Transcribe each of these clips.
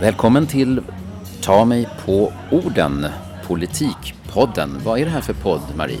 Välkommen till Ta mig på orden, Politikpodden. Vad är det här för podd, Marie?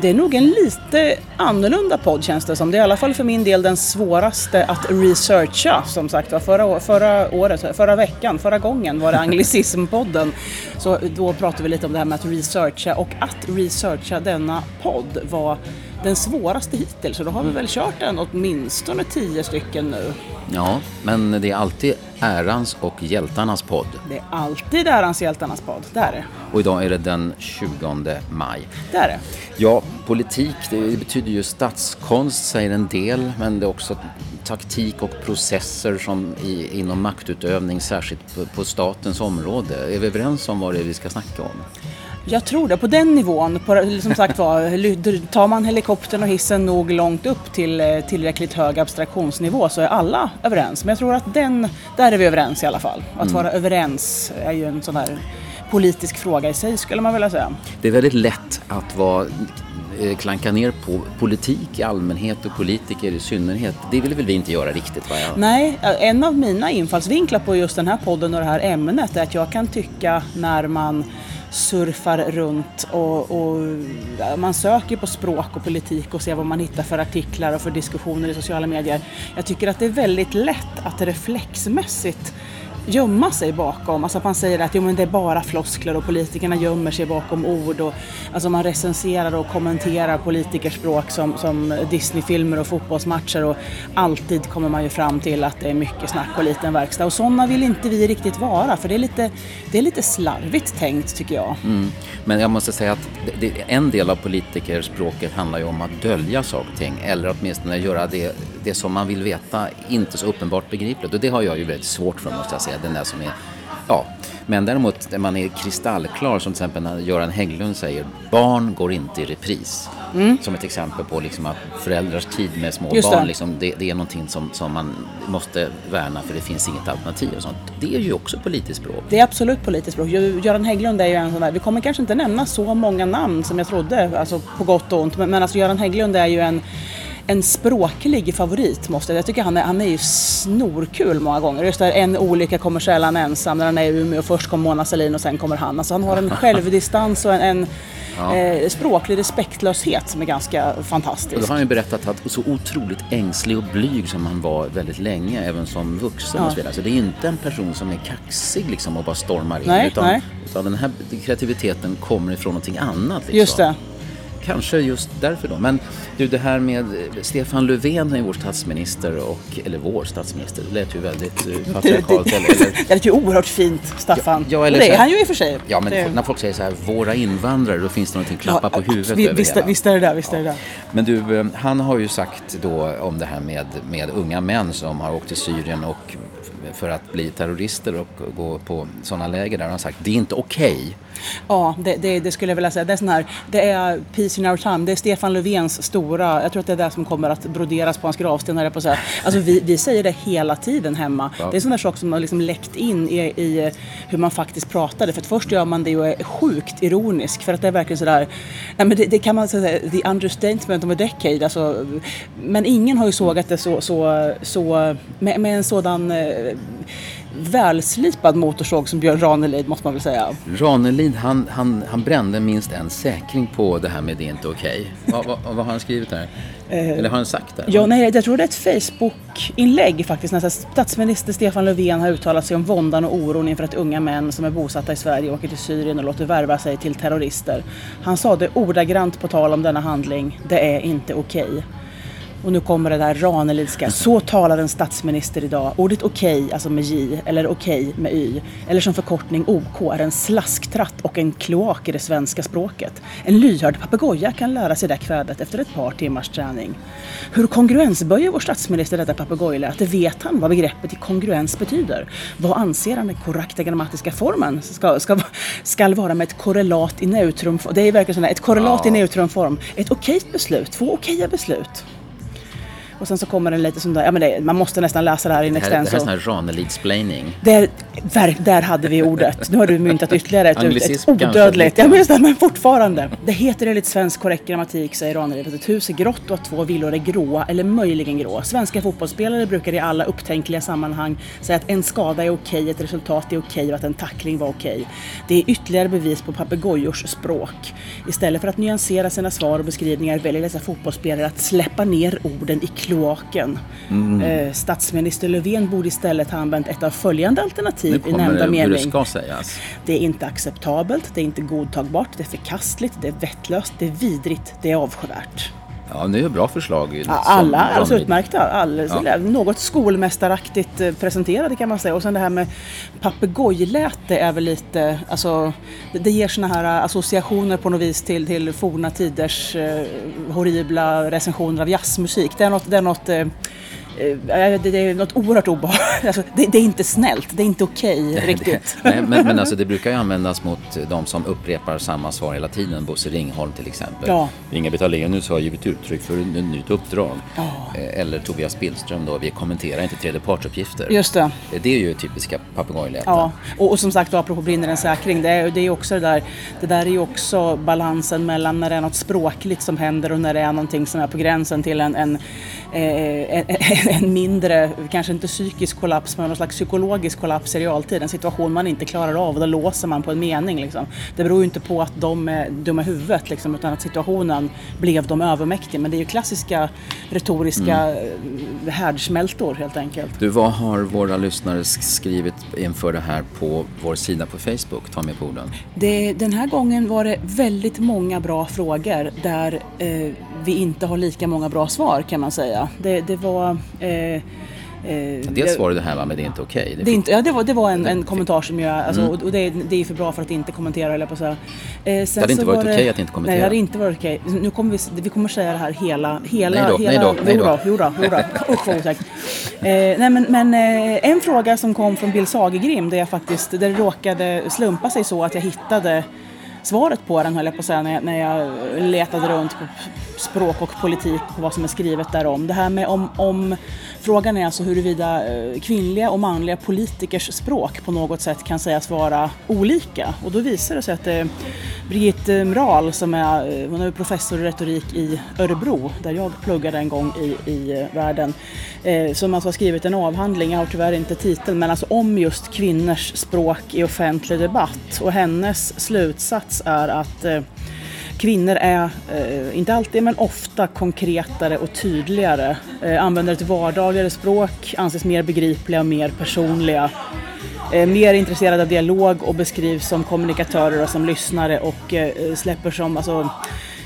Det är nog en lite annorlunda podd känns det som. Det är i alla fall för min del den svåraste att researcha. Som sagt var, förra, förra året, förra veckan, förra gången var det anglicismpodden. Så då pratade vi lite om det här med att researcha och att researcha denna podd var den svåraste hittills. Så då har vi väl kört den åtminstone tio stycken nu. Ja, men det är alltid ärans och hjältarnas podd. Det är alltid ärans och hjältarnas podd, det är det. Och idag är det den 20 maj. Det är det. Ja, politik det betyder ju statskonst säger en del, men det är också taktik och processer som i, inom maktutövning, särskilt på, på statens område. Är vi överens om vad det är vi ska snacka om? Jag tror det. På den nivån, på, som sagt var, tar man helikoptern och hissen nog långt upp till eh, tillräckligt hög abstraktionsnivå så är alla överens. Men jag tror att den, där är vi överens i alla fall. Att mm. vara överens är ju en sån här politisk fråga i sig skulle man vilja säga. Det är väldigt lätt att vara eh, klanka ner på politik i allmänhet och politiker i synnerhet. Det vill väl vi inte göra riktigt? Va? Nej, en av mina infallsvinklar på just den här podden och det här ämnet är att jag kan tycka när man surfar runt och, och, man söker på språk och politik och ser vad man hittar för artiklar och för diskussioner i sociala medier. Jag tycker att det är väldigt lätt att reflexmässigt gömma sig bakom. Alltså att man säger att jo, men det är bara floskler och politikerna gömmer sig bakom ord. Och, alltså man recenserar och kommenterar politikerspråk som, som Disneyfilmer och fotbollsmatcher och alltid kommer man ju fram till att det är mycket snack och liten verkstad. Och sådana vill inte vi riktigt vara för det är lite, det är lite slarvigt tänkt tycker jag. Mm. Men jag måste säga att det, en del av politikerspråket handlar ju om att dölja saker och ting eller åtminstone göra det, det som man vill veta inte så uppenbart begripligt och det har jag ju väldigt svårt för måste jag säga den där som är Ja, men däremot när man är kristallklar som till exempel när Göran Hägglund säger barn går inte i repris. Mm. Som ett exempel på liksom att föräldrars tid med små Just barn, det. Liksom, det, det, är någonting som, som man måste värna för det finns inget alternativ och sånt. Det är ju också politiskt språk. Det är absolut politiskt språk. Göran Hägglund är ju en sån där, vi kommer kanske inte nämna så många namn som jag trodde, alltså på gott och ont, men, men alltså Göran Hägglund är ju en en språklig favorit måste jag Jag tycker han är, han är ju snorkul många gånger. Just där en olycka kommer sällan ensam när han är i Umeå. Först kommer Mona Sahlin och sen kommer han. Alltså han har en självdistans och en, en ja. eh, språklig respektlöshet som är ganska fantastisk. Och då har han ju berättat att så otroligt ängslig och blyg som han var väldigt länge, även som vuxen ja. och så vidare. Så det är inte en person som är kaxig liksom och bara stormar in. Nej, utan, nej. utan den här kreativiteten kommer ifrån någonting annat. Liksom. Just det kanske just därför då. Men du, det här med Stefan Löfven är vår statsminister och, eller vår statsminister, det lät ju väldigt eh, patriarkalt. Det, det, det lät ju oerhört fint, Staffan. Ja, ja, eller det är han ju i och för sig. Ja, men det... när folk säger så här, våra invandrare, då finns det någonting klappa ja, på huvudet vi, visst, visst är det där, visst är det där. Men du, eh, han har ju sagt då om det här med, med unga män som har åkt till Syrien och för att bli terrorister och gå på sådana läger där. Han har sagt det är inte okej. Okay. Ja, det, det, det, skulle jag vilja säga. Det är, sån här, det är Peace in our time. Det är Stefan Löfvens stora, jag tror att det är det som kommer att broderas på hans gravsten. På så här. Alltså, vi, vi säger det hela tiden hemma. Ja. Det är sådana saker som har liksom läckt in i, i hur man faktiskt pratade. För att först gör man det och är sjukt ironisk. För att det är verkligen sådär, nej men det, det kan man säga, the understatement of a decade. Alltså, men ingen har ju sågat det så, så, så med, med en sådan eh, välslipad motorsåg som Björn Ranelid måste man väl säga. Ranelid han, han, han brände minst en säkring på det här med det är inte okej. Okay. vad, vad, vad, har han skrivit där? Eh, Eller har han sagt det? Ja, nej, jag tror det är ett Facebook-inlägg faktiskt. När statsminister Stefan Löfven har uttalat sig om våndan och oron inför att unga män som är bosatta i Sverige åker till Syrien och låter värva sig till terrorister. Han sa det ordagrant på tal om denna handling. Det är inte okej. Okay. Och nu kommer det där Ranelidska. Så talar en statsminister idag. Ordet okej, okay, alltså med J, eller okej okay med Y, eller som förkortning OK, är en slasktratt och en kloak i det svenska språket. En lyhörd papegoja kan lära sig det kvädet efter ett par timmars träning. Hur kongruensböjer vår statsminister detta papegojlät? Vet han vad begreppet i kongruens betyder? Vad anser han den korrekta grammatiska formen ska, ska, ska vara med ett korrelat i neutronform? Det är verkligen sådär, ett korrelat ja. i neutronform. Ett okej beslut, två okeja beslut. Och sen så kommer den lite som där, ja men det, man måste nästan läsa det här in Det här, det här är extenso. sån här Ranelid-splaining. Där, där, där hade vi ordet. Nu har du myntat ytterligare ett, ett odödligt. Ja men just det, men fortfarande. Det heter enligt svensk korrekt grammatik, säger Ranelid, att ett hus är grått och att två villor är gråa eller möjligen grå. Svenska fotbollsspelare brukar i alla upptänkliga sammanhang säga att en skada är okej, ett resultat är okej och att en tackling var okej. Det är ytterligare bevis på papegojors språk. Istället för att nyansera sina svar och beskrivningar väljer dessa fotbollsspelare att släppa ner orden i kloaken. Mm. Eh, statsminister Löfven borde istället ha använt ett av följande alternativ i nämnda det hur det mening. ska sägas. Det är inte acceptabelt, det är inte godtagbart, det är förkastligt, det är vettlöst, det är vidrigt, det är avskyvärt. Ja, det är bra förslag. ju, Ja, som Alla alldeles utmärkta. Alldeles, Ja. Något skolmästaraktigt eh, presenterade kan man säga. Och sen det här med papegojläte är väl lite, alltså det, ger såna här eh, associationer på något vis till, till forna tiders eh, horribla recensioner av jazzmusik. Det är något, det är något eh, det, det är något oerhört obehagligt. Alltså, det, det är inte snällt, det är inte okej riktigt. Nej, men, men alltså det brukar ju användas mot de som upprepar samma svar hela tiden. Bosse Ringholm till exempel. Ja. Inga-Britt Ahlenius har givit uttryck för ett nytt uppdrag. Ja. Eh, Eller Tobias Billström då, vi kommenterar inte tredjepartsuppgifter. Just det. Det är ju typiska papegojläten. Ja, och, och som sagt då, apropå brinner en säkring, det är, det är också det där, det där är ju också balansen mellan när det är något språkligt som händer och när det är någonting som är på gränsen till en, en, eh, en, en mindre, kanske inte psykisk kollaps, men någon slags psykologisk kollaps i realtid. En situation man inte klarar av och då låser man på en mening. Liksom. Det beror ju inte på att de är dumma i huvudet, liksom, utan att situationen blev dem övermäktig. Men det är ju klassiska retoriska mm. härdsmältor helt enkelt. Du, vad har våra lyssnare sk- skrivit inför det här på vår sida på Facebook? Ta med på orden. Det, den här gången var det väldigt många bra frågor där eh, vi inte har lika många bra svar kan man säga. Det, det var... Eh, eh, Dels var det det här va, men det är inte okej. det, är inte, ja, det var, det var en, en kommentar som jag, alltså, Mm. och och det, är- det är för bra för att inte kommentera eller på att säga. Eh, sen Det hade inte så varit var okej att inte kommentera. Nej, det hade inte varit okej. Nu kommer vi, vi kommer säga det här hela, hela, Nej då, hela, nej då, nej då. Jo då, jo då. Usch vad otäckt. Eh, nej men, men eh, en fråga som kom från Bill Sagergrim där jag faktiskt, där det råkade slumpa sig så att jag hittade svaret på den höll jag på att säga när jag, när jag letade runt på språk och politik och vad som är skrivet därom. Det här med om, om frågan är alltså huruvida eh, kvinnliga och manliga politikers språk på något sätt kan sägas vara olika. Och då visar det sig att det är Brigitte Mral som är, eh, hon är professor i retorik i Örebro där jag pluggade en gång i, i världen. Eh, som alltså har skrivit en avhandling, jag har tyvärr inte titeln, men alltså om just kvinnors språk i offentlig debatt. Och hennes slutsats är att eh, Kvinnor är, eh, inte alltid men ofta, konkretare och tydligare. Eh, använder ett vardagligare språk, anses mer begripliga och mer personliga. Eh, mer intresserade av dialog och beskrivs som kommunikatörer och som lyssnare och eh, släpper som, alltså,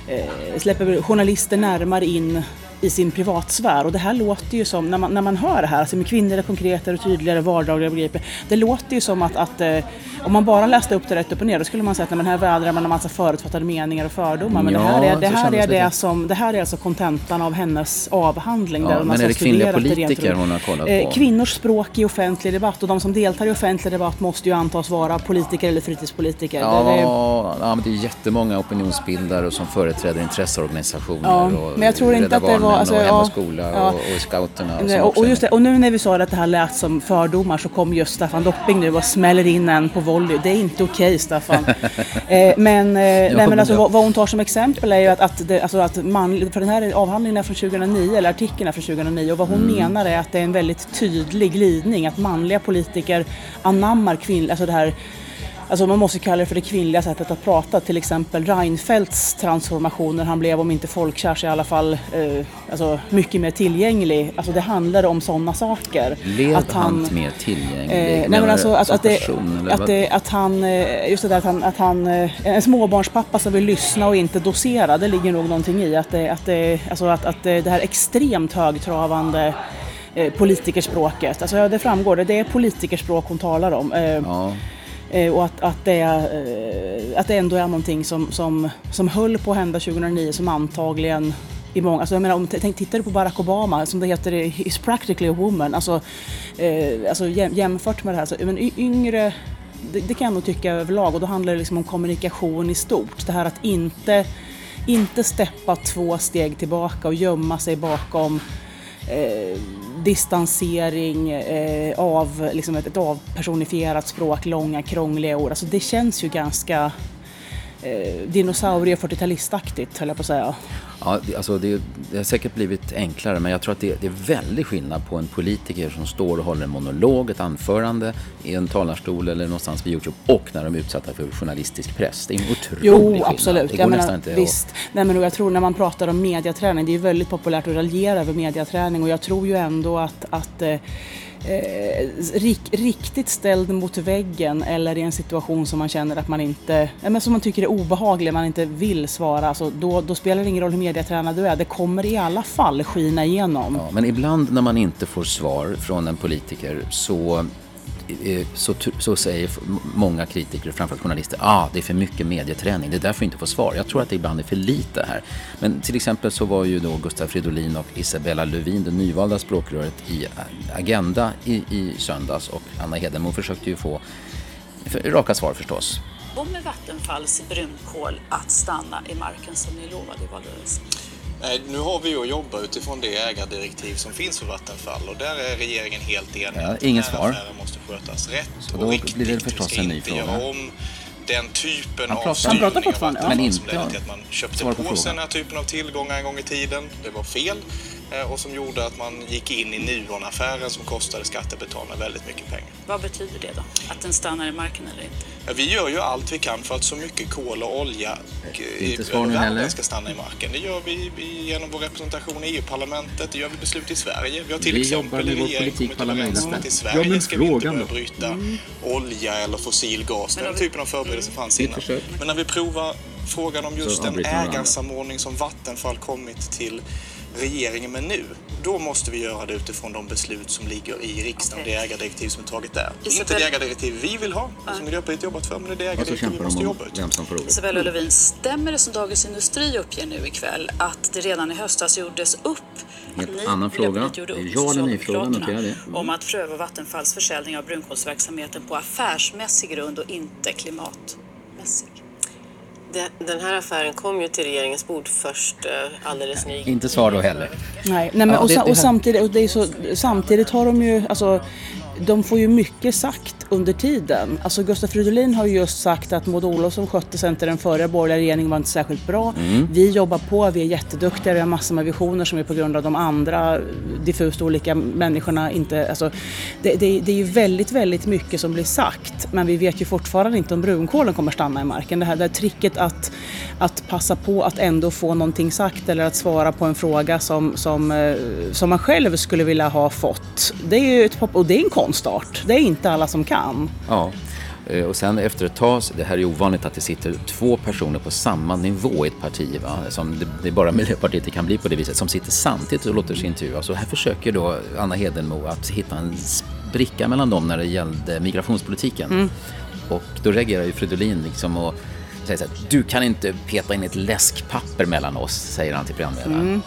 eh, släpper journalister närmare in i sin privatsfär. Och det här låter ju som, när man, när man hör det här, alltså med kvinnor är konkretare och tydligare, vardagligare begriper. Det låter ju som att, att eh, om man bara läste upp det rätt upp och ner då skulle man säga att men här vädrar man en massa förutfattade meningar och fördomar. Men Ja, det här är, det här är det. som, det här är alltså kontentan av hennes avhandling. Ja, där man men är det kvinnliga politiker hon har kollat Eh, på? Kvinnors språk i offentlig debatt och de som deltar i offentlig debatt måste ju antas vara politiker eller fritidspolitiker. Ja, Det är- ja, men det är jättemånga opinionsbildare som företräder intresseorganisationer Ja, och men jag tror inte att det var- Barnen alltså, och Hem och Skola ja. och, och Scouterna. Och, Nej, och, och, just det, och nu när vi sa att det här lät som fördomar så kom just Staffan Dopping nu och smäller in en på volley. Det är inte okej Staffan. eh, men eh, nej, men alltså, vad, vad hon tar som exempel är ju att, att, det, alltså, att man, för den här avhandlingen är från 2009, eller artikeln är från 2009 och vad hon menar är att det är en väldigt tydlig glidning, att manliga politiker anammar kvinnliga, alltså det här Alltså man måste kalla det för det kvinnliga sättet att prata. Till exempel Reinfeldts transformationer. Han blev om inte folkkär så i alla fall eh, alltså mycket mer tillgänglig. Alltså det handlar om sådana saker. Blev han, mer tillgänglig? Eh, nej men alltså att, att, det, person, att, det, att han, eh, just det där att han, att han, eh, en småbarnspappa som vill lyssna och inte dosera, det ligger nog någonting i att det, att det, alltså att, att det, här extremt högtravande politikerspråket, alltså ja, det framgår, det, är politikerspråk hon talar om. Ja, Eh, och att, att, det, eh, att det ändå är någonting som, som, som höll på att hända 2009 som antagligen i många, alltså jag menar, om tänk, tittar du på Barack Obama, som det heter, is practically a woman. Alltså, eh, alltså jämfört med det här, så, men yngre, det, det kan jag nog tycka överlag och då handlar det liksom om kommunikation i stort. Det här att inte, inte steppa två steg tillbaka och gömma sig bakom eh, distansering eh, av liksom ett, ett avpersonifierat språk, långa krångliga ord. Alltså det känns ju ganska eh, dinosaurie 40-talistaktigt höll jag på att säga. Ja, det, alltså det, det, har säkert blivit enklare men jag tror att det, det, är väldigt skillnad på en politiker som står och håller en monolog, ett anförande i en talarstol eller någonstans vid Youtube och när de är utsatta för journalistisk press. Det är en otrolig jo, skillnad. Jo, absolut. Det går jag nästan menar, inte visst. Att... Nej, men jag tror när man pratar om mediaträning, det är väldigt populärt att raljera över mediaträning och jag tror ju ändå att, att eh, eh, rik, riktigt ställd mot väggen eller i en situation som man känner att man inte, men som man tycker är obehaglig, man inte vill svara, alltså, då, då spelar det ingen roll hur mediatränad du är. Det kommer i alla fall skina igenom. Ja, men ibland när man inte får svar från en politiker så Eh, så, så säger många kritiker, framförallt journalister, ah, det är för mycket medieträning, det är därför vi inte får svar. Jag tror att det ibland är för lite här. Men till exempel så var ju då Gustav Fridolin och Isabella Lövin, det nyvalda språkröret i Agenda i, i söndags och Anna Hedenmo försökte ju få raka svar förstås. Kommer Vattenfalls brunkol att stanna i marken som ni lovade i valrörelsen? Nej, nu har vi att jobba utifrån det ägardirektiv som finns för Vattenfall och där är regeringen helt enig. Ja, inget svar. affären måste skötas rätt och, och då riktigt. blir det förstås en ny fråga. Om den typen av styrning av Vattenfall men inte som ledde till att man köpte på, på sig den här typen av tillgångar en gång i tiden. Det var fel. Eh, och som gjorde att man gick in i Nuonaffären som kostade skattebetalarna väldigt mycket pengar. Vad betyder det då? Att den stannar i marken eller inte? Ja, vi gör ju allt vi kan för att så mycket kol och olja i världen ska stanna i marken. Det gör vi genom vår representation i EU-parlamentet, det gör vi beslut i Sverige. Vi har till vi exempel i regeringen kommit överens om att i Sverige ja, ska vi inte börja bryta mm. olja eller fossil gas. Den typen av förberedelser fanns innan. Men när vi provar frågan om just den ägarsamordning som Vattenfall kommit till regeringen med nu, då måste vi göra det utifrån de beslut som ligger i riksdagen, okay. det ägardirektiv som är taget där. Isabel... Inte det ägardirektiv vi vill ha, ja. som Miljöpartiet jobbat för, men det är det ägardirektiv vi måste jobba utifrån. Isabella Lövin, stämmer det som Dagens Industri uppger nu ikväll att det redan i höstas gjordes upp Helt ni, annan fråga. Ja eller nej-fråga, notera det. Mm. Om att pröva Vattenfalls försäljning av brunkolsverksamheten på affärsmässig grund och inte klimatmässig den här affären kom ju till regeringens bord först eh, alldeles nyligen. Inte svar då heller. Nej, nej men och, och, samtidigt, och det är så, samtidigt har de ju, alltså de får ju mycket sagt under tiden. Alltså Gustaf Fridolin har ju just sagt att Maud Olofsson skötte sig inte den förra borgerliga regeringen var inte särskilt bra. Mm. Vi jobbar på, vi är jätteduktiga, vi har massor med visioner som är på grund av de andra diffust olika människorna inte, alltså det, det, det är ju väldigt, väldigt mycket som blir sagt men vi vet ju fortfarande inte om brunkolen kommer stanna i marken. Det här, det här tricket att, att passa på att ändå få någonting sagt eller att svara på en fråga som, som, eh, som man själv skulle vilja ha fått. Det är ju ett, och det är en konstart. Det är inte alla som kan. Ja. Eh, och sen efter ett tag, det här är ovanligt att det sitter två personer på samma nivå i ett parti. Va? Som det, det är bara Miljöpartiet det kan bli på det viset. Som sitter samtidigt och låter sig intervjuas. Och här försöker då Anna Hedenmo att hitta en spricka mellan dem när det gällde migrationspolitiken. Mm. Och då reagerar ju Fridolin liksom och säger så här, du kan inte peta in ett läskpapper mellan oss, säger han till programledaren. Mm.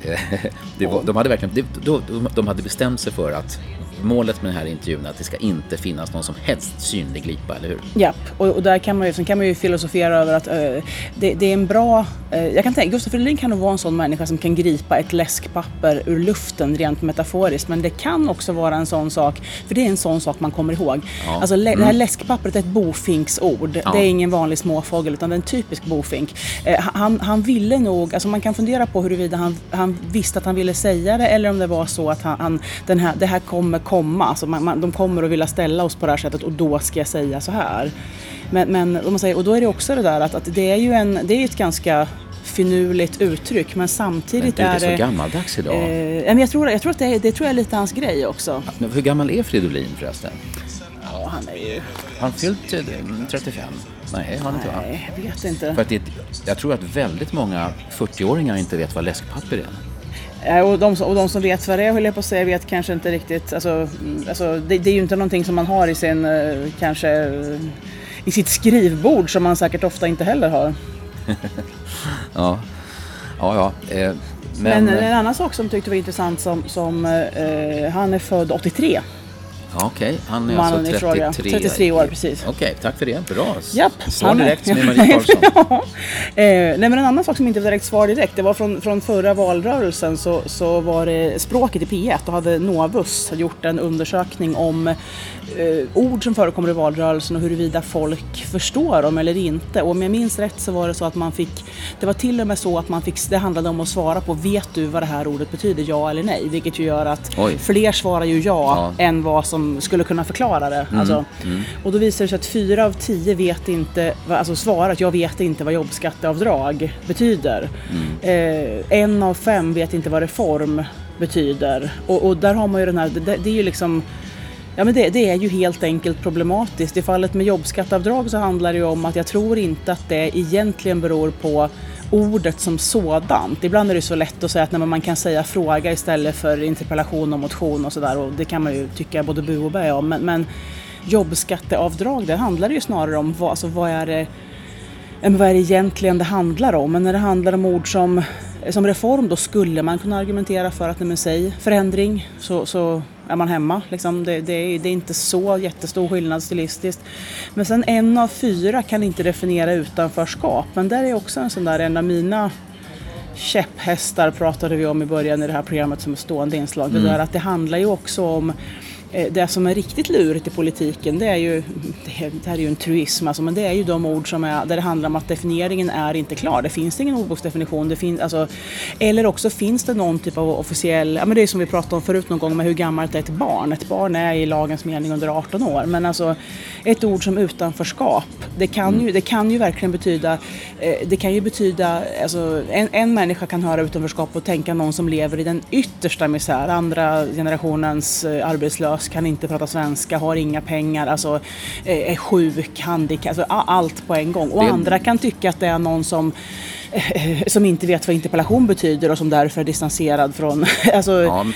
Var, de, hade verkligen, de, de hade bestämt sig för att målet med den här intervjun är att det ska inte finnas någon som helst synlig glipa, eller hur? Japp, och, och där kan man ju, sen kan man ju filosofera över att uh, det, det, är en bra... Uh, jag kan tänka, Gustaf Fridolin kan nog vara en sån människa som kan gripa ett läskpapper ur luften rent metaforiskt, men det kan också vara en sån sak, för det är en sån sak man kommer ihåg. Ja. Alltså mm. det här mm. läskpappret är ett bofinksord. Ja. Det är ingen vanlig småfågel utan det är en typisk bofink. Uh, han, han ville nog, alltså man kan fundera på huruvida han, han visste att han ville säga det eller om det var så att han, han den här, det här kommer komma. Alltså man, man, de kommer att vilja ställa oss på det här sättet och då ska jag säga så här. Men, men om man säger, och då är det också det där att, att det är ju en, det är ett ganska finurligt uttryck men samtidigt men du, är det... är så gammaldags idag. Eh, men jag tror, jag tror att det, det tror jag är lite hans grej också. Men hur gammal är Fridolin förresten? Ja, han är ju... Han fyllt 35? Eh, Nej, han inte? Nej, jag vet inte. För att det, jag tror att väldigt många 40-åringar inte vet vad läskpapper är. Eh, och de, och de som vet vad det är, höll jag på att säga, vet kanske inte riktigt. Alltså, mm, alltså, det, det, är ju inte någonting som man har i sin, eh, kanske, eh, i sitt skrivbord som man säkert ofta inte heller har. ja, ja, ja. Eh, men... men en annan sak som tyckte var intressant som, som eh, han är född 83. Ja, Okej, okay. han är Mannen alltså 33, 33 år. Precis. Okej, okay, tack för det. Bra. Japp, svar direkt med Marie Karlsson. ja. eh, nej, men en annan sak som inte var direkt svar direkt, det var från, från förra valrörelsen så, så var det språket i P1 och hade Novus gjort en undersökning om eh, ord som förekommer i valrörelsen och huruvida folk förstår dem eller inte. Och om jag minns rätt så var det så att man fick, det var till och med så att man fick, det handlade om att svara på, vet du vad det här ordet betyder, ja eller nej? Vilket ju gör att Oj. fler svarar ju ja, ja, än vad som skulle kunna förklara det. Mm. Alltså, mm. Och då visar det sig att fyra av tio vet inte, alltså svarar att jag vet inte vad jobbskatteavdrag betyder. Mm. Eh, en av fem vet inte vad reform betyder. Och, och där har man ju den här, det, det är ju liksom Ja, men det, det, är ju helt enkelt problematiskt. I fallet med jobbskatteavdrag så handlar det ju om att jag tror inte att det egentligen beror på ordet som sådant. Ibland är det så lätt att säga att nej, man kan säga fråga istället för interpellation och motion och sådär och det kan man ju tycka både bu och bä om. Men, men jobbskatteavdrag, det handlar det ju snarare om vad, alltså, vad är det vad är det egentligen det handlar om? Men när det handlar om ord som, som reform då skulle man kunna argumentera för att, nej men säg förändring så, så är man hemma. Liksom det, det, är, det, är, inte så jättestor skillnad stilistiskt. Men sen en av fyra kan inte definiera utanförskap. Men där är också en sån där, en av mina käpphästar pratade vi om i början i det här programmet som är stående inslag. Mm. Det där att det handlar ju också om det som är riktigt lurigt i politiken det är ju, det här är ju en truism alltså, men det är ju de ord som är, där det handlar om att definieringen är inte klar. Det finns ingen ordboksdefinition. Det finns, alltså, eller också finns det någon typ av officiell, ja men det är som vi pratade om förut någon gång med hur gammalt är ett barn? Ett barn är i lagens mening under 18 år. Men alltså ett ord som utanförskap, det kan ju, det kan ju verkligen betyda, eh, det kan ju betyda, alltså en, en människa kan höra utanförskap och tänka någon som lever i den yttersta misär, andra generationens eh, arbetslösa arbetslös, kan inte prata svenska, har inga pengar, alltså, eh, är sjuk, handikapp, alltså, allt på en gång. Och det... andra kan tycka att det är någon som eh, som inte vet vad interpellation betyder och som därför är distanserad från... alltså... ja,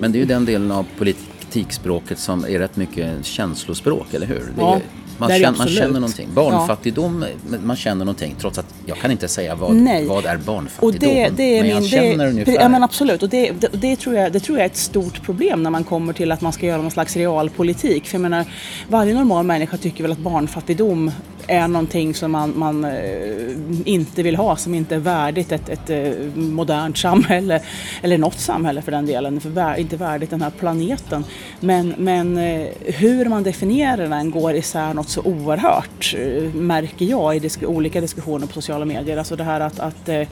men det är ju den delen av politikspråket som är rätt mycket känslospråk, eller hur? Det är, man, känner, man känner någonting. Barnfattigdom, ja. man känner någonting trots att jag kan inte säga vad, vad är barnfattigdom. Och det, det är men jag min, känner det, ungefär. Ja men absolut och det, det, det, tror jag, det tror jag är ett stort problem när man kommer till att man ska göra någon slags realpolitik. För jag menar, varje normal människa tycker väl att barnfattigdom är någonting som man, man eh, inte vill ha, som inte är värdigt ett, ett eh, modernt samhälle, eller något samhälle för den delen, för inte värdigt den här planeten. Men, men eh, hur man definierar den går isär något så oerhört, märker jag i disk olika diskussioner på sociala medier. Alltså det här att, att eh,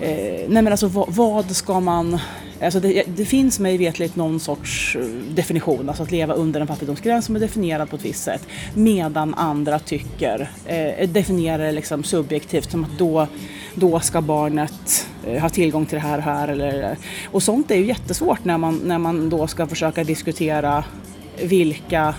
nej men alltså vad, vad ska man Alltså det, det, finns mig vetligt någon sorts eh, definition, alltså att leva under en fattigdomsgräns som är definierad på ett visst sätt. Medan andra tycker, eh, definierar det liksom subjektivt som att då, då ska barnet eh, ha tillgång till det här och här. Eller, och sånt är ju jättesvårt när man, när man då ska försöka diskutera vilka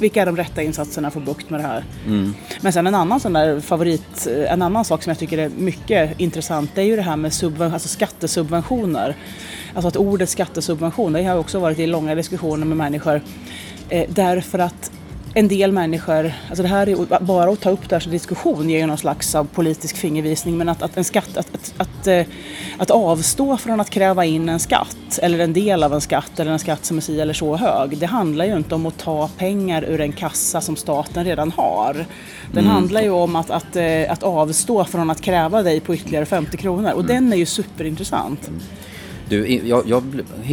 vilka är de rätta insatserna för att få bukt med det här. Mm. Men sen en annan sån där favorit, en annan sak som jag tycker är mycket intressant det är ju det här med subven, alltså skattesubventioner. Alltså att ordet skattesubvention, det har också varit i långa diskussioner med människor. Eh, därför att en del människor, alltså det här är bara att ta upp det här som diskussion ger ju någon slags av politisk fingervisning men att, att en skatt, att, att, att, eh, att, avstå från att kräva in en skatt eller en del av en skatt eller en skatt som är si eller så hög, det handlar ju inte om att ta pengar ur en kassa som staten redan har. Den mm. handlar ju om att, att, eh, att avstå från att kräva dig på ytterligare 50 kronor och mm. den är ju superintressant. Du, jag, jag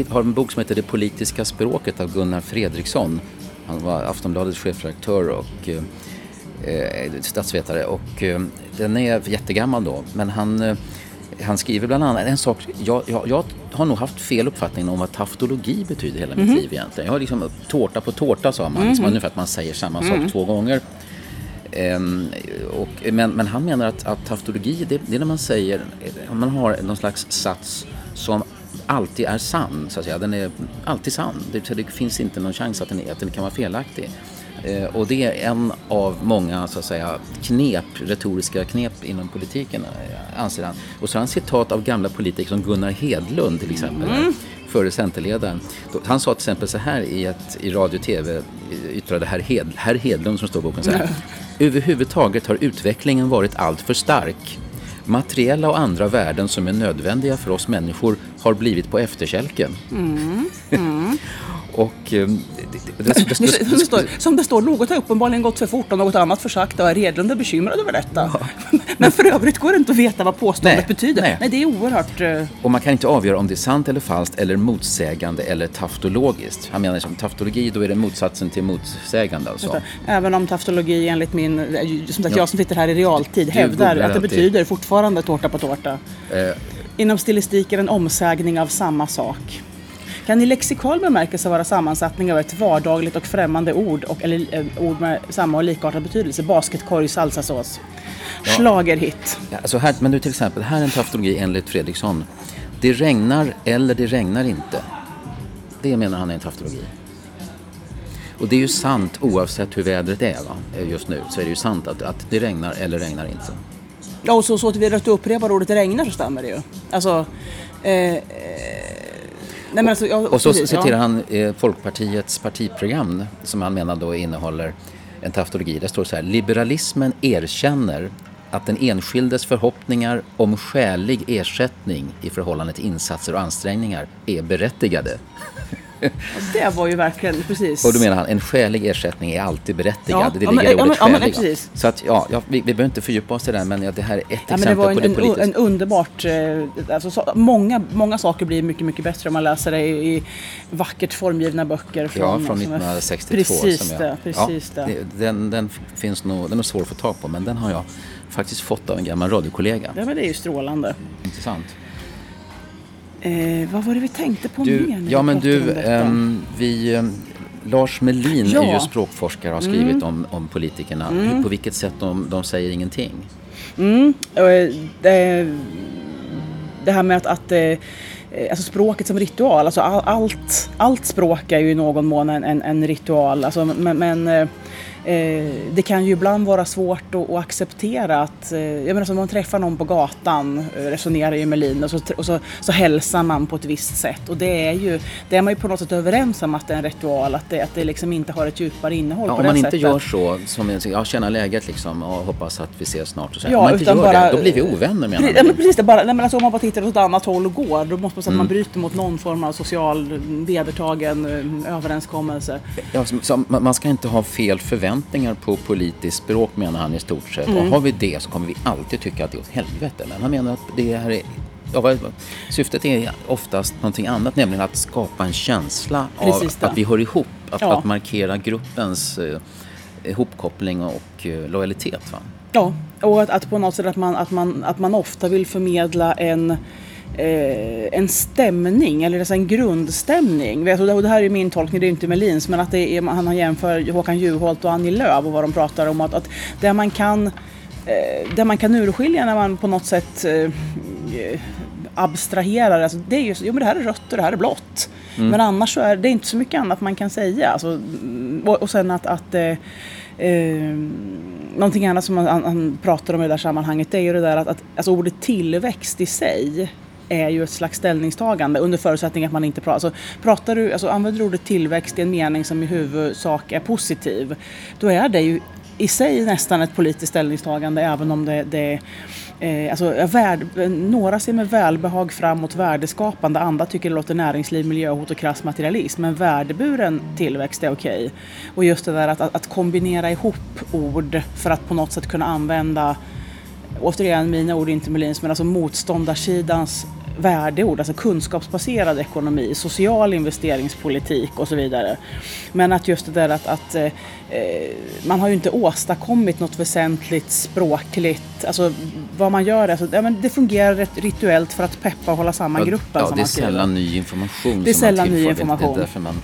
har en bok som heter Det politiska språket av Gunnar Fredriksson han var Aftonbladets chefredaktör och eh, eh, statsvetare och eh, den är jättegammal då men han, eh, han skriver bland annat en sak, jag, jag, jag, har nog haft fel uppfattning om vad taftologi betyder hela mitt mm -hmm. liv egentligen. Jag har liksom tårta på tårta sa man, mm -hmm. liksom, ungefär att man säger samma sak mm -hmm. två gånger. Um, och, men, men, han menar att, att taftologi, det, det, är när man säger, om man har någon slags sats som alltid är sann, så att säga. Den är alltid sann. Det, det finns inte någon chans att den, att den kan vara felaktig. Eh, och det är en av många så att säga, knep, retoriska knep inom politiken, eh, anser han. Och så har han citat av gamla politiker som Gunnar Hedlund till exempel, mm. före Centerledaren. Han sa till exempel så här i, ett, i radio och tv, yttrade herr, Hed, herr Hedlund som står i boken så här. Mm. Överhuvudtaget har utvecklingen varit alltför stark. Materiella och andra värden som är nödvändiga för oss människor har blivit på efterkälken. Mm. Mm. Och, det, det, det, som, det står, som det står, något har uppenbarligen gått för fort och något annat för sakta och är Redlund är bekymrad över detta. Ja. Men för övrigt går det inte att veta vad påståendet nej, betyder. Nej. nej. det är oerhört... Uh... Och man kan inte avgöra om det är sant eller falskt eller motsägande eller taftologiskt. Han menar som taftologi, då är det motsatsen till motsägande alltså. Även om taftologi enligt min, som sagt ja. jag som sitter här i realtid, hävdar att det betyder fortfarande tårta på tårta. Uh. Inom stilistik är en omsägning av samma sak kan i lexikal bemärkelse vara sammansättning av ett vardagligt och främmande ord och eller eh, ord med samma och likartad betydelse. Basketkorg, salsasås. Ja. Schlagerhit. Ja, alltså här, men du till exempel, här är en taftologi enligt Fredriksson. Det regnar eller det regnar inte. Det menar han är en taftologi. Och det är ju sant oavsett hur vädret är va? just nu. Så är det ju sant att, att det regnar eller regnar inte. Ja, och så, så att vi rätt upprepar ordet regnar så stämmer det ju. Alltså, eh, Nej, alltså, jag, och så precis, citerar ja. han eh, Folkpartiets partiprogram som han menar då innehåller en taftologi. Det står så här, liberalismen erkänner att den enskildes förhoppningar om skälig ersättning i förhållande till insatser och ansträngningar är berättigade. Det var ju verkligen, precis. Och då menar han, en skälig ersättning är alltid berättigad. Ja, det ligger ja, i ordet ja, men, ja, Så att, ja, vi, vi behöver inte fördjupa oss i det men det här är ett exempel det var en, på det politiska. En, en underbart, eh, alltså, så, många, många saker blir mycket, mycket bättre om man läser det i, i vackert formgivna böcker. Från, ja, från 1962. Precis som jag, det, precis det. Den, den finns nog, den är svår att få tag på men den har jag faktiskt fått av en gammal radiokollega. Ja men det är ju strålande. Intressant. Eh, vad var det vi tänkte på du, mer? Ja, men du, um, vi, um, Lars Melin ja. är ju språkforskare och har skrivit mm. om, om politikerna. Mm. Hur, på vilket sätt de, de säger ingenting? Mm. Det, det, här med att, att eh, Alltså språket som ritual, alltså allt, allt språk är ju i någon mån en, en, en ritual. Alltså, men, men eh, eh, det kan ju ibland vara svårt att, acceptera att, eh, jag menar som om man träffar någon på gatan, eh, resonerar ju med Lin och, så, och så, så hälsar man på ett visst sätt och det är ju, det är man ju på något sätt överens om att det är en ritual, att det, att det liksom inte har ett djupare innehåll ja, på Om man inte sättet. gör så, som jag känner läget liksom och hoppas att vi ses snart och så. Ja, om man inte gör bara, det, då blir vi ovänner menar Ja, men precis, det bara, nej, men alltså, om man bara tittar åt ett annat håll och går, då måste man säga mm. att man mm. bryter mot någon form av social vedertagen eh, överenskommelse. Ja, så, så, man ska inte ha fel förväntningar förväntningar på politiskt språk menar han i stort sett. Mm. Och har vi det så kommer vi alltid tycka att det är åt helvete. Men han menar att det här är Ja, syftet är oftast någonting annat, nämligen att skapa en känsla av att vi hör ihop. Att, ja. att markera gruppens eh, ihopkoppling och eh, lojalitet. Va? Ja, och att, att, på något sätt att man, att, man, att man ofta vill förmedla en en stämning, eller alltså en grundstämning. Det här är min tolkning, det är inte Melins, men att det är, han jämför Håkan Juholt och Annie Lööf och vad de pratar om. Att, att där man kan eh, där man kan urskilja när man på något sätt eh, abstraherar, alltså det är ju jo men det här är rött och det här är blått. Mm. Men annars så är det inte så mycket annat man kan säga. Alltså, och, och sen att, att eh, eh, någonting annat som han, han, pratar om i det där sammanhanget det är ju det där att, att alltså ordet tillväxt i sig är ju ett slags ställningstagande under förutsättning att man inte pratar. Alltså, pratar du, alltså, använder du ordet tillväxt i en mening som i huvudsak är positiv, då är det ju i sig nästan ett politiskt ställningstagande även om det, det Eh, alltså, värd, några ser med välbehag fram mot värdeskapande, andra tycker det låter näringsliv, miljöhot och krass materialism. Men värdeburen tillväxt är okej. Okay. Och just det där att, att, att, kombinera ihop ord för att på något sätt kunna använda, återigen mina ord inte Melins, men alltså motståndarsidans värdeord, alltså kunskapsbaserad ekonomi, social investeringspolitik och så vidare. Men att just det där att, att eh, eh, man har ju inte åstadkommit något väsentligt språkligt, alltså vad man gör, alltså, ja, men det fungerar rituellt för att peppa och hålla samman gruppen. Ja, det är sällan ny information. Det är sällan ny information. Det är därför man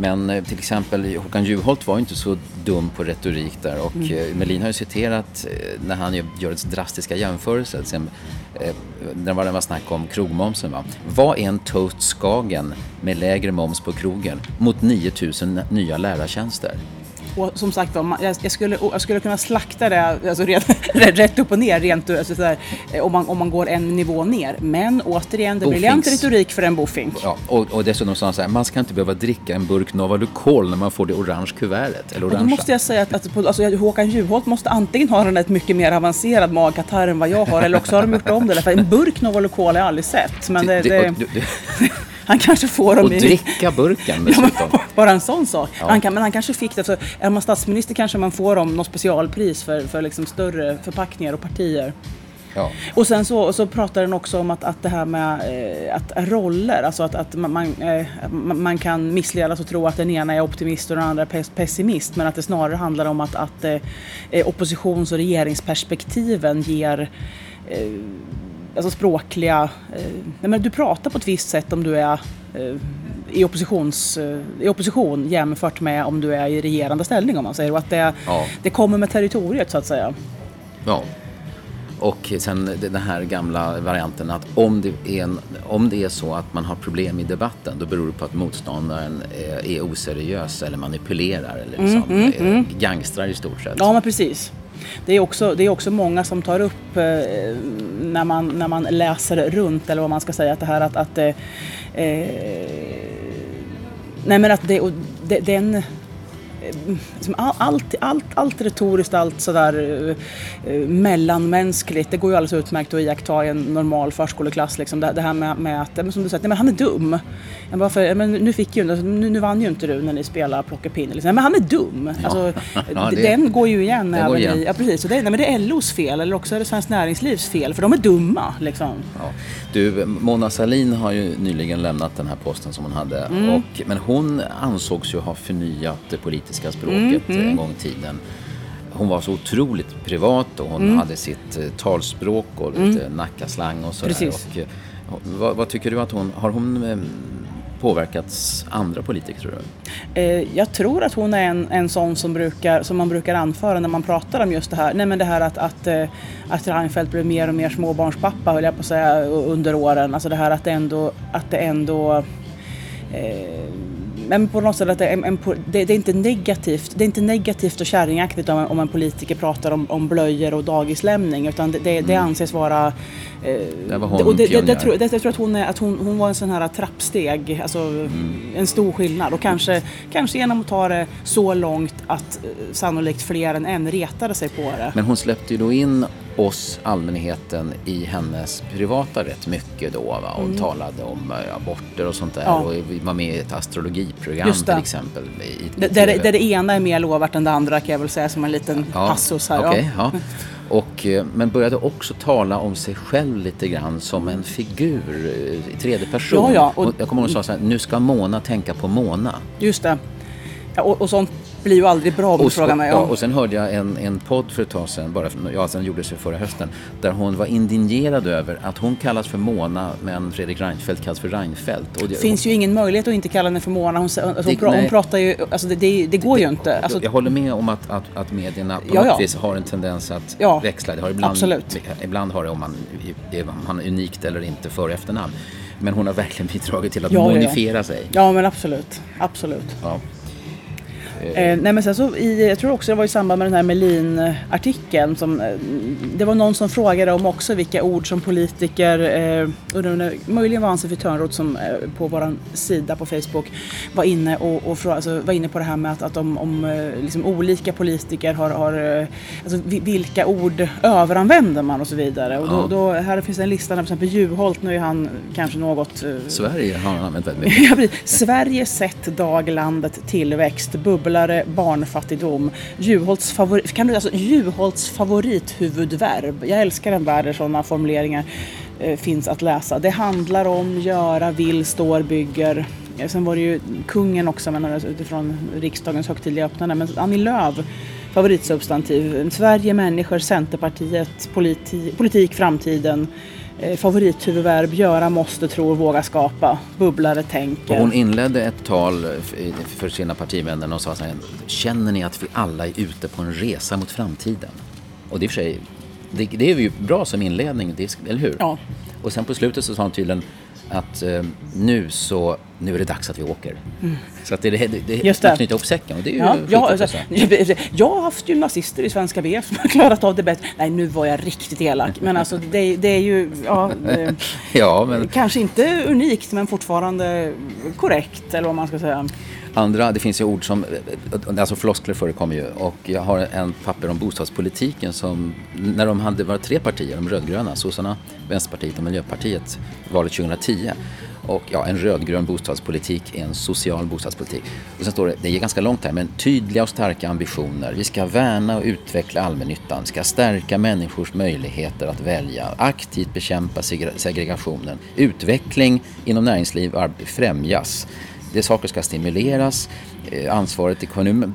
men eh, till exempel Håkan Juholt var inte så dum på retorik där och mm. Eh, Melin har ju citerat eh, när han gör drastiska jämförelser. Sen, när det var snack om krogmomsen. Va? Vad är en toast Skagen med lägre moms på krogen mot 9000 nya lärartjänster? Och som sagt jag, skulle, jag skulle kunna slakta det alltså, rätt, rätt upp och ner rent alltså, sådär, eh, om, man, om man går en nivå ner. Men återigen, det är briljant retorik för en bofink. Ja, och, och dessutom sa han så här, man ska inte behöva dricka en burk Novalucol när man får det orange kuvertet. Eller orange. Då måste jag säga att, att alltså, Håkan Juholt måste antingen ha en ett mycket mer avancerad magkatarr än vad jag har eller också har de gjort om det. För en burk Novalucol har jag aldrig sett. Men det, det, det... Han kanske får dem Och dricka burken dessutom. Ja, bara en sån sak. Ja. Han kan, men han kanske fick det. Alltså, är man statsminister kanske man får dem något specialpris för, för liksom större förpackningar och partier. Ja. Och sen så, så pratar den också om att, att det här med eh, att roller, alltså att, att man, eh, man kan missledas och tro att den ena är optimist och den andra är pessimist men att det snarare handlar om att, att eh, oppositions och regeringsperspektiven ger eh, alltså språkliga... Eh, men du pratar på ett visst sätt om du är eh, i, oppositions, eh, i opposition jämfört med om du är i regerande ställning om man säger. Och att det, ja. det kommer med territoriet så att säga. Ja. Och sen den här gamla varianten att om det, är en, om det är så att man har problem i debatten då beror det på att motståndaren är, är oseriös eller manipulerar eller liksom, mm, mm, mm. gangstrar i stort sett. Ja men precis. Det är, också, det är också många som tar upp eh, när, man, när man läser runt eller vad man ska säga att det här att, att eh, eh nej men att det, och, det, den allt, allt, allt retoriskt, allt sådär eh, eh, mellanmänskligt, det går ju alldeles utmärkt att iaktta i en normal förskoleklass. Liksom. Det, det här med, med att, som du säger, men han är dum. Jag bara, för, men nu, fick ju, nu, nu vann ju inte du när ni spelar plockepinn. Liksom. Men han är dum. Ja. Alltså, ja, det, den går ju igen. även går igen. I, ja, precis. Det, nej, men det är LOs fel eller också är det Svenskt Näringslivs fel för de är dumma. Liksom. Ja. Du, Mona Sahlin har ju nyligen lämnat den här posten som hon hade. Mm. Och, men hon ansågs ju ha förnyat det politiska språket mm, mm. en gång i tiden. Hon var så otroligt privat och hon mm. hade sitt eh, talspråk och lite mm. nackaslang och sådär. Och, eh, vad, vad, tycker du att hon, har hon eh, påverkats andra politiker tror du? Eh, jag tror att hon är en, en sån som, brukar, som man brukar anföra när man pratar om just det här. Nej men det här att, att, eh, Reinfeldt blev mer och mer småbarnspappa höll jag på att säga under åren. Alltså det här att det ändå, att det ändå eh, men på något sätt att det är, en, det, det, är inte negativt. Det är inte negativt och kärringaktigt om, om en politiker pratar om, om blöjor och dagislämning utan det, det, det mm. anses vara... Eh, det var hon och det, det, det, tror, det, jag tror att hon, är, att hon, hon var en sån här trappsteg, alltså mm. en stor skillnad och kanske, kanske genom att ta det så långt att eh, sannolikt fler än en retade sig på det. Men hon släppte ju då in oss, allmänheten, i hennes privata rätt mycket då. Va? Och mm. talade om äh, aborter och sånt där. Ja. Och var med i ett astrologiprogram till exempel. I, i där, där, det ena är mer lovvärt än det andra kan jag väl säga som en liten ja. passus här. Okay, ja. Och, eh, men började också tala om sig själv lite grann som en figur eh, i tredje person. Ja, ja. Och, jag kommer ihåg att hon sa så här, nu ska Mona tänka på Mona. Just det. Ja, och, och sånt blir ju aldrig bra om du frågar mig. Ja, och sen hörde jag en, en podd för ett tag sedan, bara, ja, sen gjordes det förra hösten, där hon var indignerad över att hon kallas för Mona men Fredrik Reinfeldt kallas för Reinfeldt. Och det finns ju ingen möjlighet att inte kalla henne för Mona. Hon, hon, det, hon pratar ju, alltså det, det, det går ju inte. Alltså, jag håller med om att, att, att medierna på ja, något vis har en tendens att ja, växla. Det har ibland, absolut. ibland har det om man, om man är unikt eller inte för efternamn. Men hon har verkligen bidragit till att ja, modifiera sig. Ja, men absolut. Absolut. Ja. Eh, nej men sen så i, jag tror också det var i samband med den här Melin-artikeln som eh, det var någon som frågade om också vilka ord som politiker, eh, möjligen var Ann-Sofie Törnroth som eh, på vår sida på Facebook var inne och, och alltså, var inne på det här med att, att om, om eh, liksom olika politiker har, har eh, alltså, vilka ord överanvänder man och så vidare. Och då, då, här finns en lista, till exempel Juholt, nu är han kanske något... Sverige har han använt väldigt mycket. Sverige sett daglandet tillväxt, bubbel bubblare, barnfattigdom. Juholts, favori, kan du, alltså, Juholts favorithuvudverb. Jag älskar en värld där sådana formuleringar eh, finns att läsa. Det handlar om, göra, vill, står, bygger. Eh, sen var det ju kungen också men alltså, utifrån riksdagens högtidliga öppnande. Men Annie Lööf favoritsubstantiv. Sverige, människor, Centerpartiet, politi politik, framtiden. Eh, favorithuvudverb, göra, måste, tror, våga skapa, bubblare, tänker. hon inledde ett tal för sina partivänner och sa så här, känner ni att vi alla är ute på en resa mot framtiden? Och det är för sig, det, det är ju bra som inledning, eller hur? Ja. Och sen på slutet så sa hon tydligen att eh, nu så nu är det dags att vi åker. Mm. Så att det, det, det, Just det. knyta ihop säcken och det är ju ja, ja, alltså, Jag har haft gymnasister i Svenska VF som har klarat av det bättre. Nej, nu var jag riktigt elak. Men alltså det, det är ju ja, ja, men... kanske inte unikt men fortfarande korrekt eller vad man ska säga. Andra, det finns ju ord som, alltså floskler förekommer ju och jag har en papper om bostadspolitiken som, när de hade varit tre partier, de rödgröna, sossarna, Vänsterpartiet och Miljöpartiet, valet 2010 Och ja, en rödgrön bostadspolitik är en social bostadspolitik. Och sen står det, det är ganska långt här, men tydliga och starka ambitioner. Vi ska värna och utveckla allmännyttan, ska stärka människors möjligheter att välja, aktivt bekämpa segregationen, utveckling inom näringsliv främjas. Det saker ska stimuleras, Eh, ansvaret i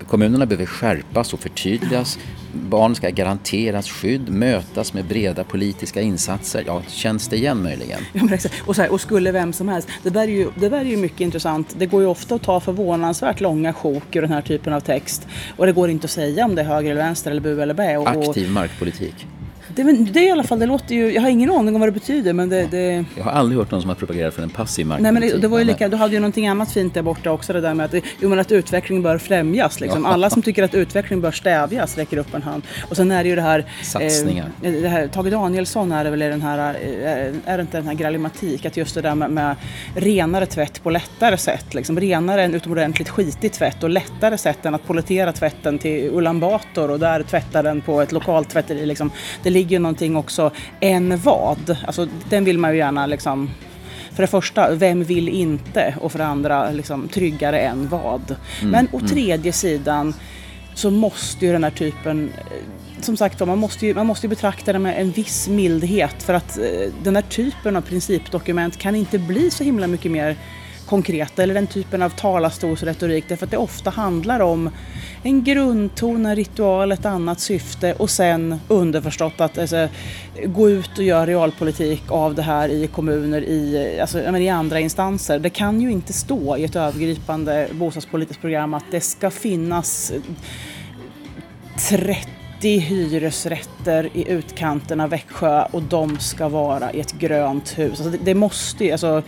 kommunerna behöver skärpas och förtydligas. Barn ska garanteras skydd, mötas med breda politiska insatser. Ja, känns det igen möjligen? Ja, och, här, och skulle vem som helst. Det där, är ju, det där är ju mycket intressant. Det går ju ofta att ta förvånansvärt långa sjok ur den här typen av text. Och det går inte att säga om det är höger eller vänster eller bu eller bä. Och, Aktiv markpolitik. Det, det är i alla fall, det låter ju, jag har ingen aning om vad det betyder men det, det... Jag har aldrig hört någon som har propagerat för en passiv marknad. Nej men det, det var ju lika, du hade ju någonting annat fint där borta också det där med att, jo, men att utveckling bör främjas liksom. Alla som tycker att utveckling bör stävjas räcker upp en hand. Och sen är det ju det här... Satsningar. Eh, det här Tage Danielsson är det väl i den här, eh, är det inte den här grallimatik, att just det där med, med renare tvätt på lättare sätt. Liksom. Renare än utomordentligt skitig tvätt och lättare sätt än att pollettera tvätten till Ulan Bator och där tvätta den på ett lokalt tvätteri. Liksom. Det ligger ju någonting också en vad. Alltså, den vill man ju gärna liksom för det första, vem vill inte? Och för det andra, liksom, tryggare än vad? Mm, Men å mm. tredje sidan så måste ju den här typen som sagt man måste, ju, man måste ju betrakta det med en viss mildhet för att eh, den här typen av principdokument kan inte bli så himla mycket mer konkreta eller den typen av talarstolsretorik därför att det ofta handlar om en grundton, en ritual, ett annat syfte och sen underförstått att alltså, gå ut och göra realpolitik av det här i kommuner, i, alltså, i andra instanser. Det kan ju inte stå i ett övergripande bostadspolitiskt program att det ska finnas 30 hyresrätter i utkanten av Växjö och de ska vara i ett grönt hus. Alltså det, det måste ju, alltså,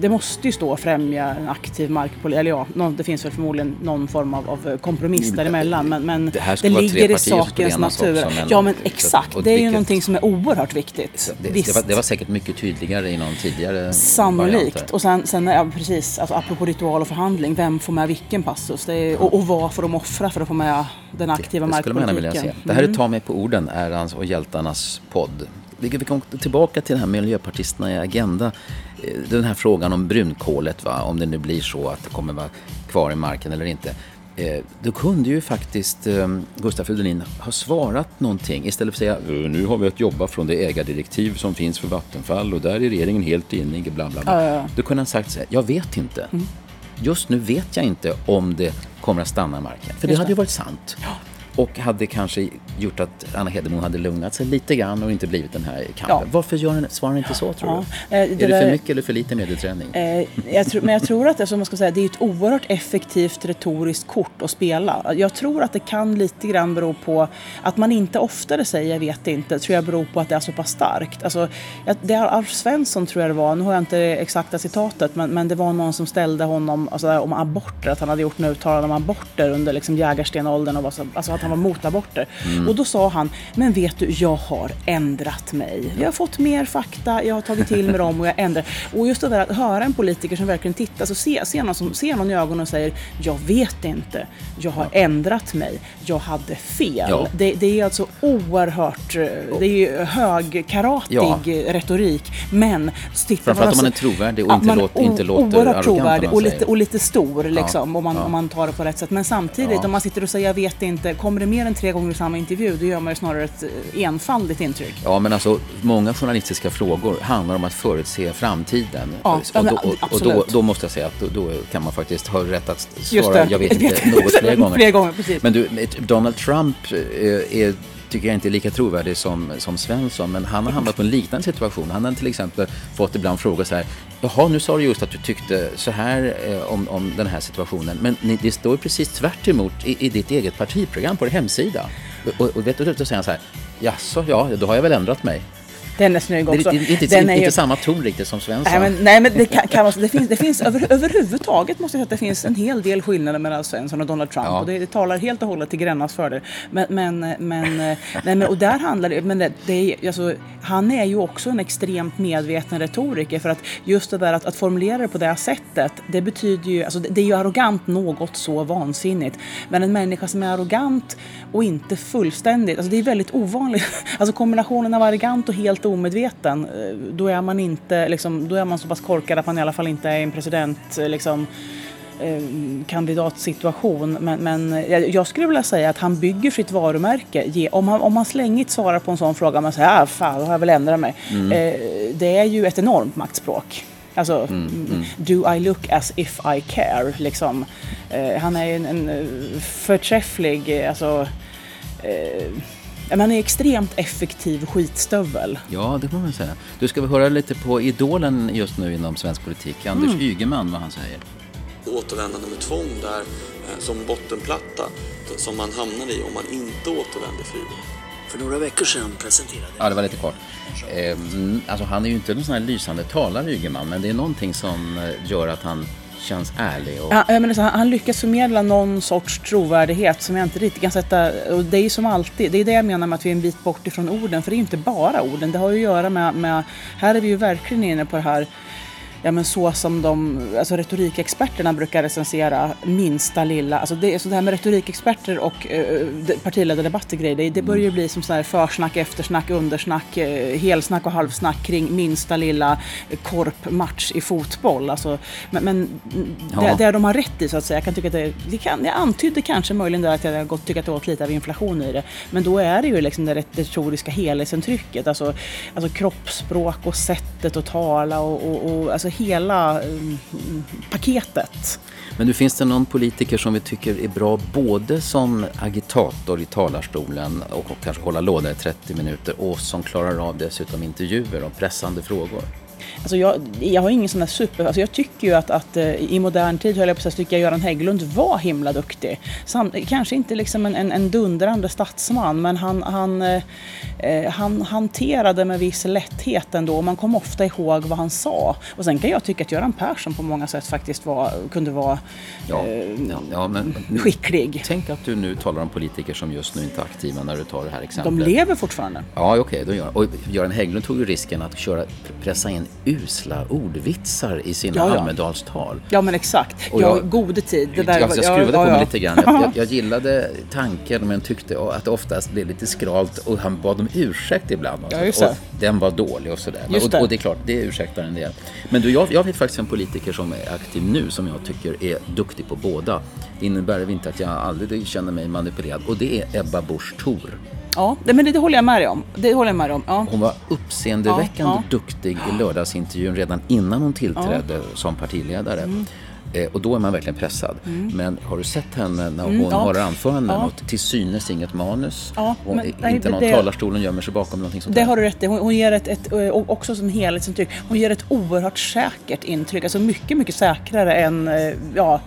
det måste ju stå främja en aktiv markpolitik, eller ja, det finns väl förmodligen någon form av, av kompromiss mm, däremellan men, men det, det ligger i sakens natur. Ja men exakt, det är ju någonting som är oerhört viktigt. Det, det, var, det, var, säkert mycket tydligare i någon tidigare Sannolikt, och sen, sen ja, precis, alltså, apropå ritual och förhandling, vem får med vilken passus? Är, och, och vad får de offra för att få med den aktiva det, markpolitiken? Det skulle man vilja se. Det här är mm. Ta mig på orden, ärans och hjältarnas podd. Vi kommer tillbaka till det här med miljöpartisterna i Agenda. Eh, den här frågan om brunkolet, va? om det nu blir så att det kommer vara kvar i marken eller inte. Eh, då kunde ju faktiskt eh, Gustaf Fridolin ha svarat någonting istället för att säga nu har vi att jobba från det ägardirektiv som finns för Vattenfall och där är regeringen helt enig. Bla, bla, bla. Ja, ja. Då kunde han sagt så här, jag vet inte. Mm. Just nu vet jag inte om det kommer att stanna i marken. För Just det hade ju varit sant. Ja. Och hade kanske gjort att Anna Hedemo hade lugnat sig lite grann och inte blivit den här kampen. Ja. Varför gör den, svarar inte så tror ja. du? Eh, det är det för mycket eller för lite medieträning? Eh, jag tror, men jag tror att det, man ska säga, det är ett oerhört effektivt retoriskt kort att spela. Jag tror att det kan lite grann bero på att man inte oftare säger jag vet inte, tror jag beror på att det är så pass starkt. Alltså, det är Alf Svensson tror jag det var, nu har jag inte det exakta citatet, men, men det var någon som ställde honom alltså, om aborter, att han hade gjort en uttalande om aborter under liksom, jägarstenåldern och var så, alltså, att han var mot aborter. Mm. Och då sa han, men vet du, jag har ändrat mig. Jag har fått mer fakta, jag har tagit till mig dem och jag ändrar. Och just det där att höra en politiker som verkligen tittar, alltså se, se, någon som ser någon i ögonen och säger, jag vet inte, jag har ändrat mig, jag hade fel. Ja. Det, det, är alltså oerhört, det är ju högkaratig ja. retorik. Men Framförallt om man är trovärdig och inte, låter, inte låter Oerhört trovärdig och lite, och lite stor liksom, ja. om, man, om man tar det på rätt sätt. Men samtidigt, om man sitter och säger jag vet inte, kommer det mer än tre gånger i samma intervju, då gör man ju snarare ett eh, enfaldigt intryck. Ja, men alltså många journalistiska frågor handlar om att förutse framtiden. Ja, och då, och, och då, då, måste jag säga att då, då, kan man faktiskt ha rätt att svara, jag vet inte, något fler gånger. fler gånger precis. Men du, Donald Trump eh, är tycker jag inte är lika trovärdig som, som Svensson. Men han har hamnat på en liknande situation. Han har till exempel fått ibland frågor så här. Jaha, nu sa du just att du tyckte så här eh, om, om den här situationen. Men ni, det står ju precis tvärt emot i, i ditt eget partiprogram på din hemsida. Och, och vet du, då säger han så här. Jaså, ja, då har jag väl ändrat mig. Den är snygg också. Det är inte, den är inte ju... samma ton riktigt som Svensson. Nej men, nej, men det, kan, kan det finns, det finns över, överhuvudtaget måste jag säga att det finns en hel del skillnader mellan Svensson och Donald Trump. Ja. Och det, det, talar helt och hållet till Grännas fördel. Men, men, men, nej, men, och där handlar det, men det, det är, alltså, han är ju också en extremt medveten retoriker för att just det där att, att formulera det på det sättet, det betyder ju, alltså det, det är ju arrogant något så vansinnigt. Men en människa som är arrogant och inte fullständigt, alltså det är väldigt ovanligt. Alltså kombinationen av arrogant och helt omedveten, eh, då är man inte, liksom, då är man så pass korkad att man i alla fall inte är i en president, eh, liksom, eh, kandidatsituation. Men, men jag skulle vilja säga att han bygger sitt varumärke. Om han, om han slängigt svarar på en sån fråga, man säger ah, fan, då har jag väl ändrat mig. Mm. Det är ju ett enormt maktspråk. Alltså, mm, mm. do I look as if I care? Liksom. han är en, en förträfflig, alltså, man är extremt effektiv skitstövel. Ja, det får man säga. Du ska vi höra lite på idolen just nu inom svensk politik, Anders mm. Ygeman, vad han säger. Återvändande med tvång där eh, som bottenplatta som man hamnar i om man inte återvänder frivilligt. För några veckor sedan presenterade... Ja, det var lite kort. Eh, alltså, han är ju inte någon sån här lysande talare, Ygeman, men det är någonting som eh, gör att han känns ärlig. Och... Ja, jag menar så, han lyckas förmedla någon sorts trovärdighet som jag inte riktigt kan sätta... Och det är ju som alltid, det är det jag menar med att vi är en bit bort ifrån orden. För det är ju inte bara orden, det har ju att göra med... med här är vi ju verkligen inne på det här ja, men så som de, alltså retorikexperterna brukar recensera minsta lilla, alltså det, så det här med retorikexperter och eh, partiledardebatter grejer, det, det börjar ju bli som här försnack, eftersnack, undersnack, eh, helsnack och halvsnack kring minsta lilla korpmatch i fotboll. Alltså, men men ja. det, det de har rätt i så att säga, jag kan tycka att det, det kan, jag antydde kanske möjligen där att jag har gått tycka att det var lite av inflation i det, men då är det ju liksom det retoriska helhetsintrycket, alltså, alltså kroppsspråk och sättet att tala och, och, och alltså hela mm, paketet. Men nu finns det någon politiker som vi tycker är bra både som agitator i talarstolen och kanske hålla låda i 30 minuter och som klarar av dessutom intervjuer och pressande frågor? Alltså jag, jag har ingen sån där super... Alltså jag tycker ju att, att eh, i modern tid, höll jag på att tycker jag Göran Hägglund var himla duktig. Sam, kanske inte liksom en, en, en dundrande statsman, men han, han, eh, eh, han hanterade med viss lätthet ändå. Man kom ofta ihåg vad han sa. Och sen kan jag tycka att Göran Persson på många sätt faktiskt var, kunde vara ja, eh, ja, ja, men, skicklig. Tänk att du nu talar om politiker som just nu inte är aktiva när du tar det här exemplet. De lever fortfarande. Ja, okej, okay, då gör Och Göran Hägglund tog ju risken att köra, pressa in usla ordvitsar i sina ja, ja. Almedalstal. Ja men exakt. Och jag, ja, gode tid. Det där, jag, jag skruvade ja, på mig lite grann. Jag, jag, gillade tanken men tyckte att det oftast blev lite skralt och han bad om ursäkt ibland. Ja, just och den var dålig och sådär. Och, och, det är klart, det ursäktar en del. Men du, jag, jag vet faktiskt en politiker som är aktiv nu som jag tycker är duktig på båda. Det innebär inte att jag aldrig känner mig manipulerad och det är Ebba Busch Thor. Ja, det, men det, det, håller jag med dig om. Det håller jag med om. Ja. Hon var uppseendeväckande ja, ja. duktig i lördagsintervjun redan innan hon tillträdde som partiledare. Mm. Eh, och då är man verkligen pressad. Mm. Men har du sett henne när mm, hon mm, ja. har anföranden ja. och till synes inget manus? Ja, och men, inte nej, någon det, talarstolen gömmer sig bakom någonting sånt Det där. har du rätt i. Hon, hon, ger ett, ett, också som helhetsintryck, hon ger ett oerhört säkert intryck. Alltså mycket, mycket säkrare än, eh, ja,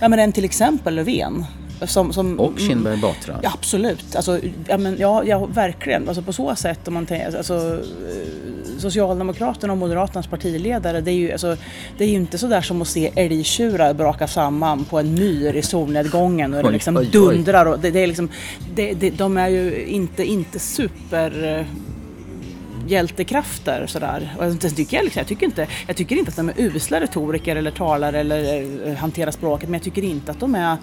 ja men än till exempel Löfven. Som, som, och Kinberg Batra. Ja, absolut. Alltså, ja, men, ja, ja, verkligen. Alltså, på så sätt, om man tänker, alltså, Socialdemokraterna och Moderaternas partiledare, det är ju, alltså, det är ju inte sådär som att se älgtjurar braka samman på en myr i solnedgången och det liksom oj, oj. dundrar. Och det, det är liksom, det, det, de är ju inte, inte super eh, hjältekrafter sådär. Och det tycker jag, liksom, jag, tycker inte, jag tycker inte att de är usla retoriker eller talare eller eh, hanterar språket men jag tycker inte att de är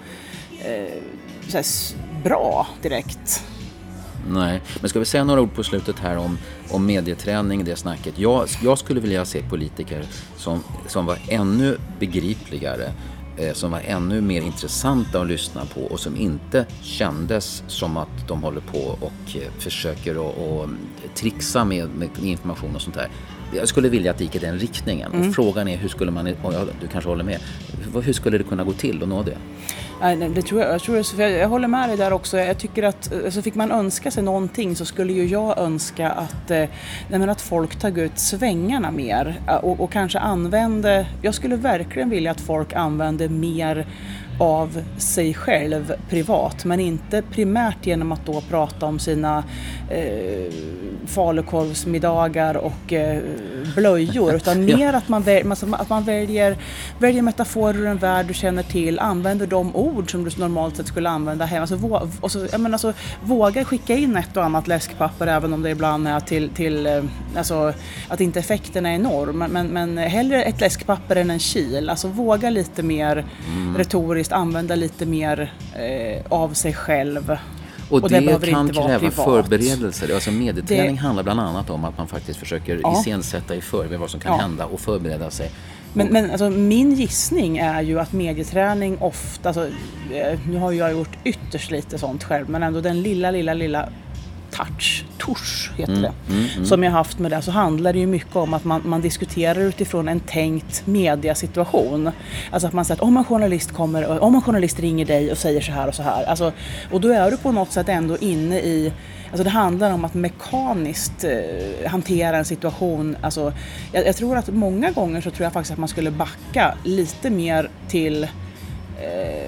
eh, bra direkt. Nej, men ska vi säga några ord på slutet här om, om medieträning, det snacket. Jag, jag skulle vilja se politiker som, som var ännu begripligare, eh, som var ännu mer intressanta att lyssna på och som inte kändes som att de håller på och eh, försöker att och trixa med, med information och sånt där. Jag skulle vilja att det gick i den riktningen. Mm. Och frågan är hur skulle man, och du kanske håller med, hur skulle det kunna gå till att nå det? Det tror jag, jag, tror, jag, jag håller med dig där också. Jag tycker att alltså fick man önska sig någonting så skulle ju jag önska att, eh, att folk tog ut svängarna mer eh, och, och kanske använde, jag skulle verkligen vilja att folk använde mer av sig själv privat men inte primärt genom att då prata om sina eh, falukorvsmiddagar och eh, blöjor utan mer att man, väl, att man väljer, väljer metaforer ur en värld du känner till, använder de ord som du normalt sett skulle använda hemma. Alltså, vå, så, menar, alltså, våga skicka in ett och annat läskpapper även om det ibland är till, till eh, alltså, att inte effekten är enorm. Men, men hellre ett läskpapper än en kil. Alltså våga lite mer mm. retoriskt, använda lite mer eh, av sig själv. Och, och det, det kan kräva förberedelser. Alltså medieträning det... handlar bland annat om att man faktiskt försöker ja. iscensätta i förväg vad som kan ja. hända och förbereda sig. Men, men alltså, min gissning är ju att medieträning ofta, alltså, eh, nu har jag gjort ytterst lite sånt själv, men ändå den lilla, lilla, lilla touch, tusch heter mm, det, mm, mm. som jag haft med det så handlar det ju mycket om att man, man diskuterar utifrån en tänkt mediasituation. Alltså att man säger att om en journalist kommer, om en journalist ringer dig och säger så här och så här. Alltså, och då är du på något sätt ändå inne i Alltså det handlar om att mekaniskt eh, hantera en situation. Alltså, jag, jag, tror att många gånger så tror jag faktiskt att man skulle backa lite mer till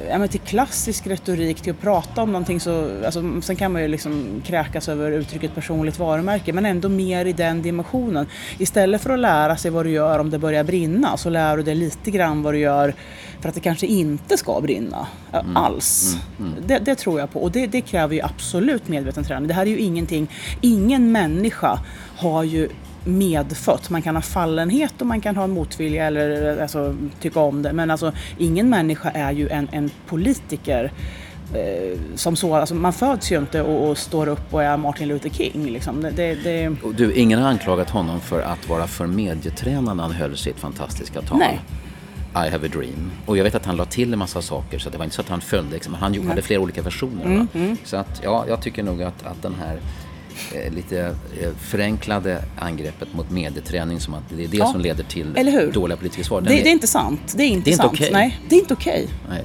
ja, men till klassisk retorik, till att prata om någonting så, alltså, sen kan man ju liksom kräkas över uttrycket personligt varumärke, men ändå mer i den dimensionen. Istället för att lära sig vad du gör om det börjar brinna så lär du dig lite grann vad du gör för att det kanske inte ska brinna mm. alls. Mm. Mm. Det, det, tror jag på och det, det kräver ju absolut medveten träning. Det här är ju ingenting, ingen människa har ju medfött. Man kan ha fallenhet och man kan ha motvilja eller alltså, tycka om det. Men alltså, ingen människa är ju en, en politiker eh, som så. Alltså, man föds ju inte och, och, står upp och är Martin Luther King. Liksom. Det, det, det... Du, ingen har anklagat honom för att vara för medietränad när han höll sitt fantastiska tal. Nej. I have a dream. Och jag vet att han la till en massa saker så det var inte så att han följde, liksom, han mm. hade flera olika versioner. Mm, mm. Så att, ja, jag tycker nog att, att den här Eh, lite eh, förenklade angreppet mot medieträning som att det är det ja. som leder till dåliga politiska svar. Det, det, är inte sant. Det är inte, det är sant. Okay. Nej, det är inte okej. Okay.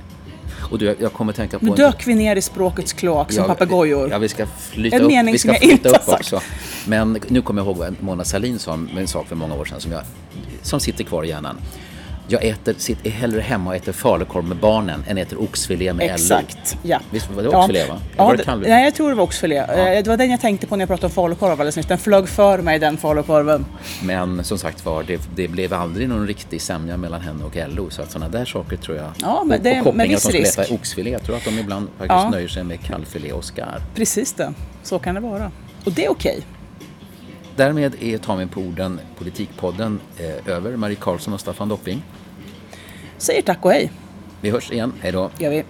Och du, jag kommer tänka på... Nu dök vi ner i språkets kloak som papegojor. Ja, vi ska flytta en upp, mening vi ska som flytta upp också. Men nu kommer jag ihåg vad Mona Sahlin sa en sak för många år sedan som, jag, som sitter kvar i hjärnan. Jag äter, sitter hellre hemma och äter falukorv med barnen än äter oxfilé med Exakt, ja. Visst var det oxfilé ja. va? Ja, det, nej, jag tror det var oxfilé. Ja. Eh, det var den jag tänkte på när jag pratade om falukorv alldeles nyss. Den flög för mig den falukorven. Men som sagt var, det, det, blev aldrig någon riktig sämja mellan henne och LO. Så att sådana där saker tror jag. Ja, men det, och, och viss som risk. äta oxfilé. Jag tror att de ibland faktiskt ja. nöjer sig med kallfilé och skar. Precis det. Så kan det vara. Och det är okej. Okay. Därmed är Ta mig på orden Politikpodden eh, över. Marie Karlsson och Staffan Dopping säger tack och hej. Vi hörs igen. Hej då. gör vi.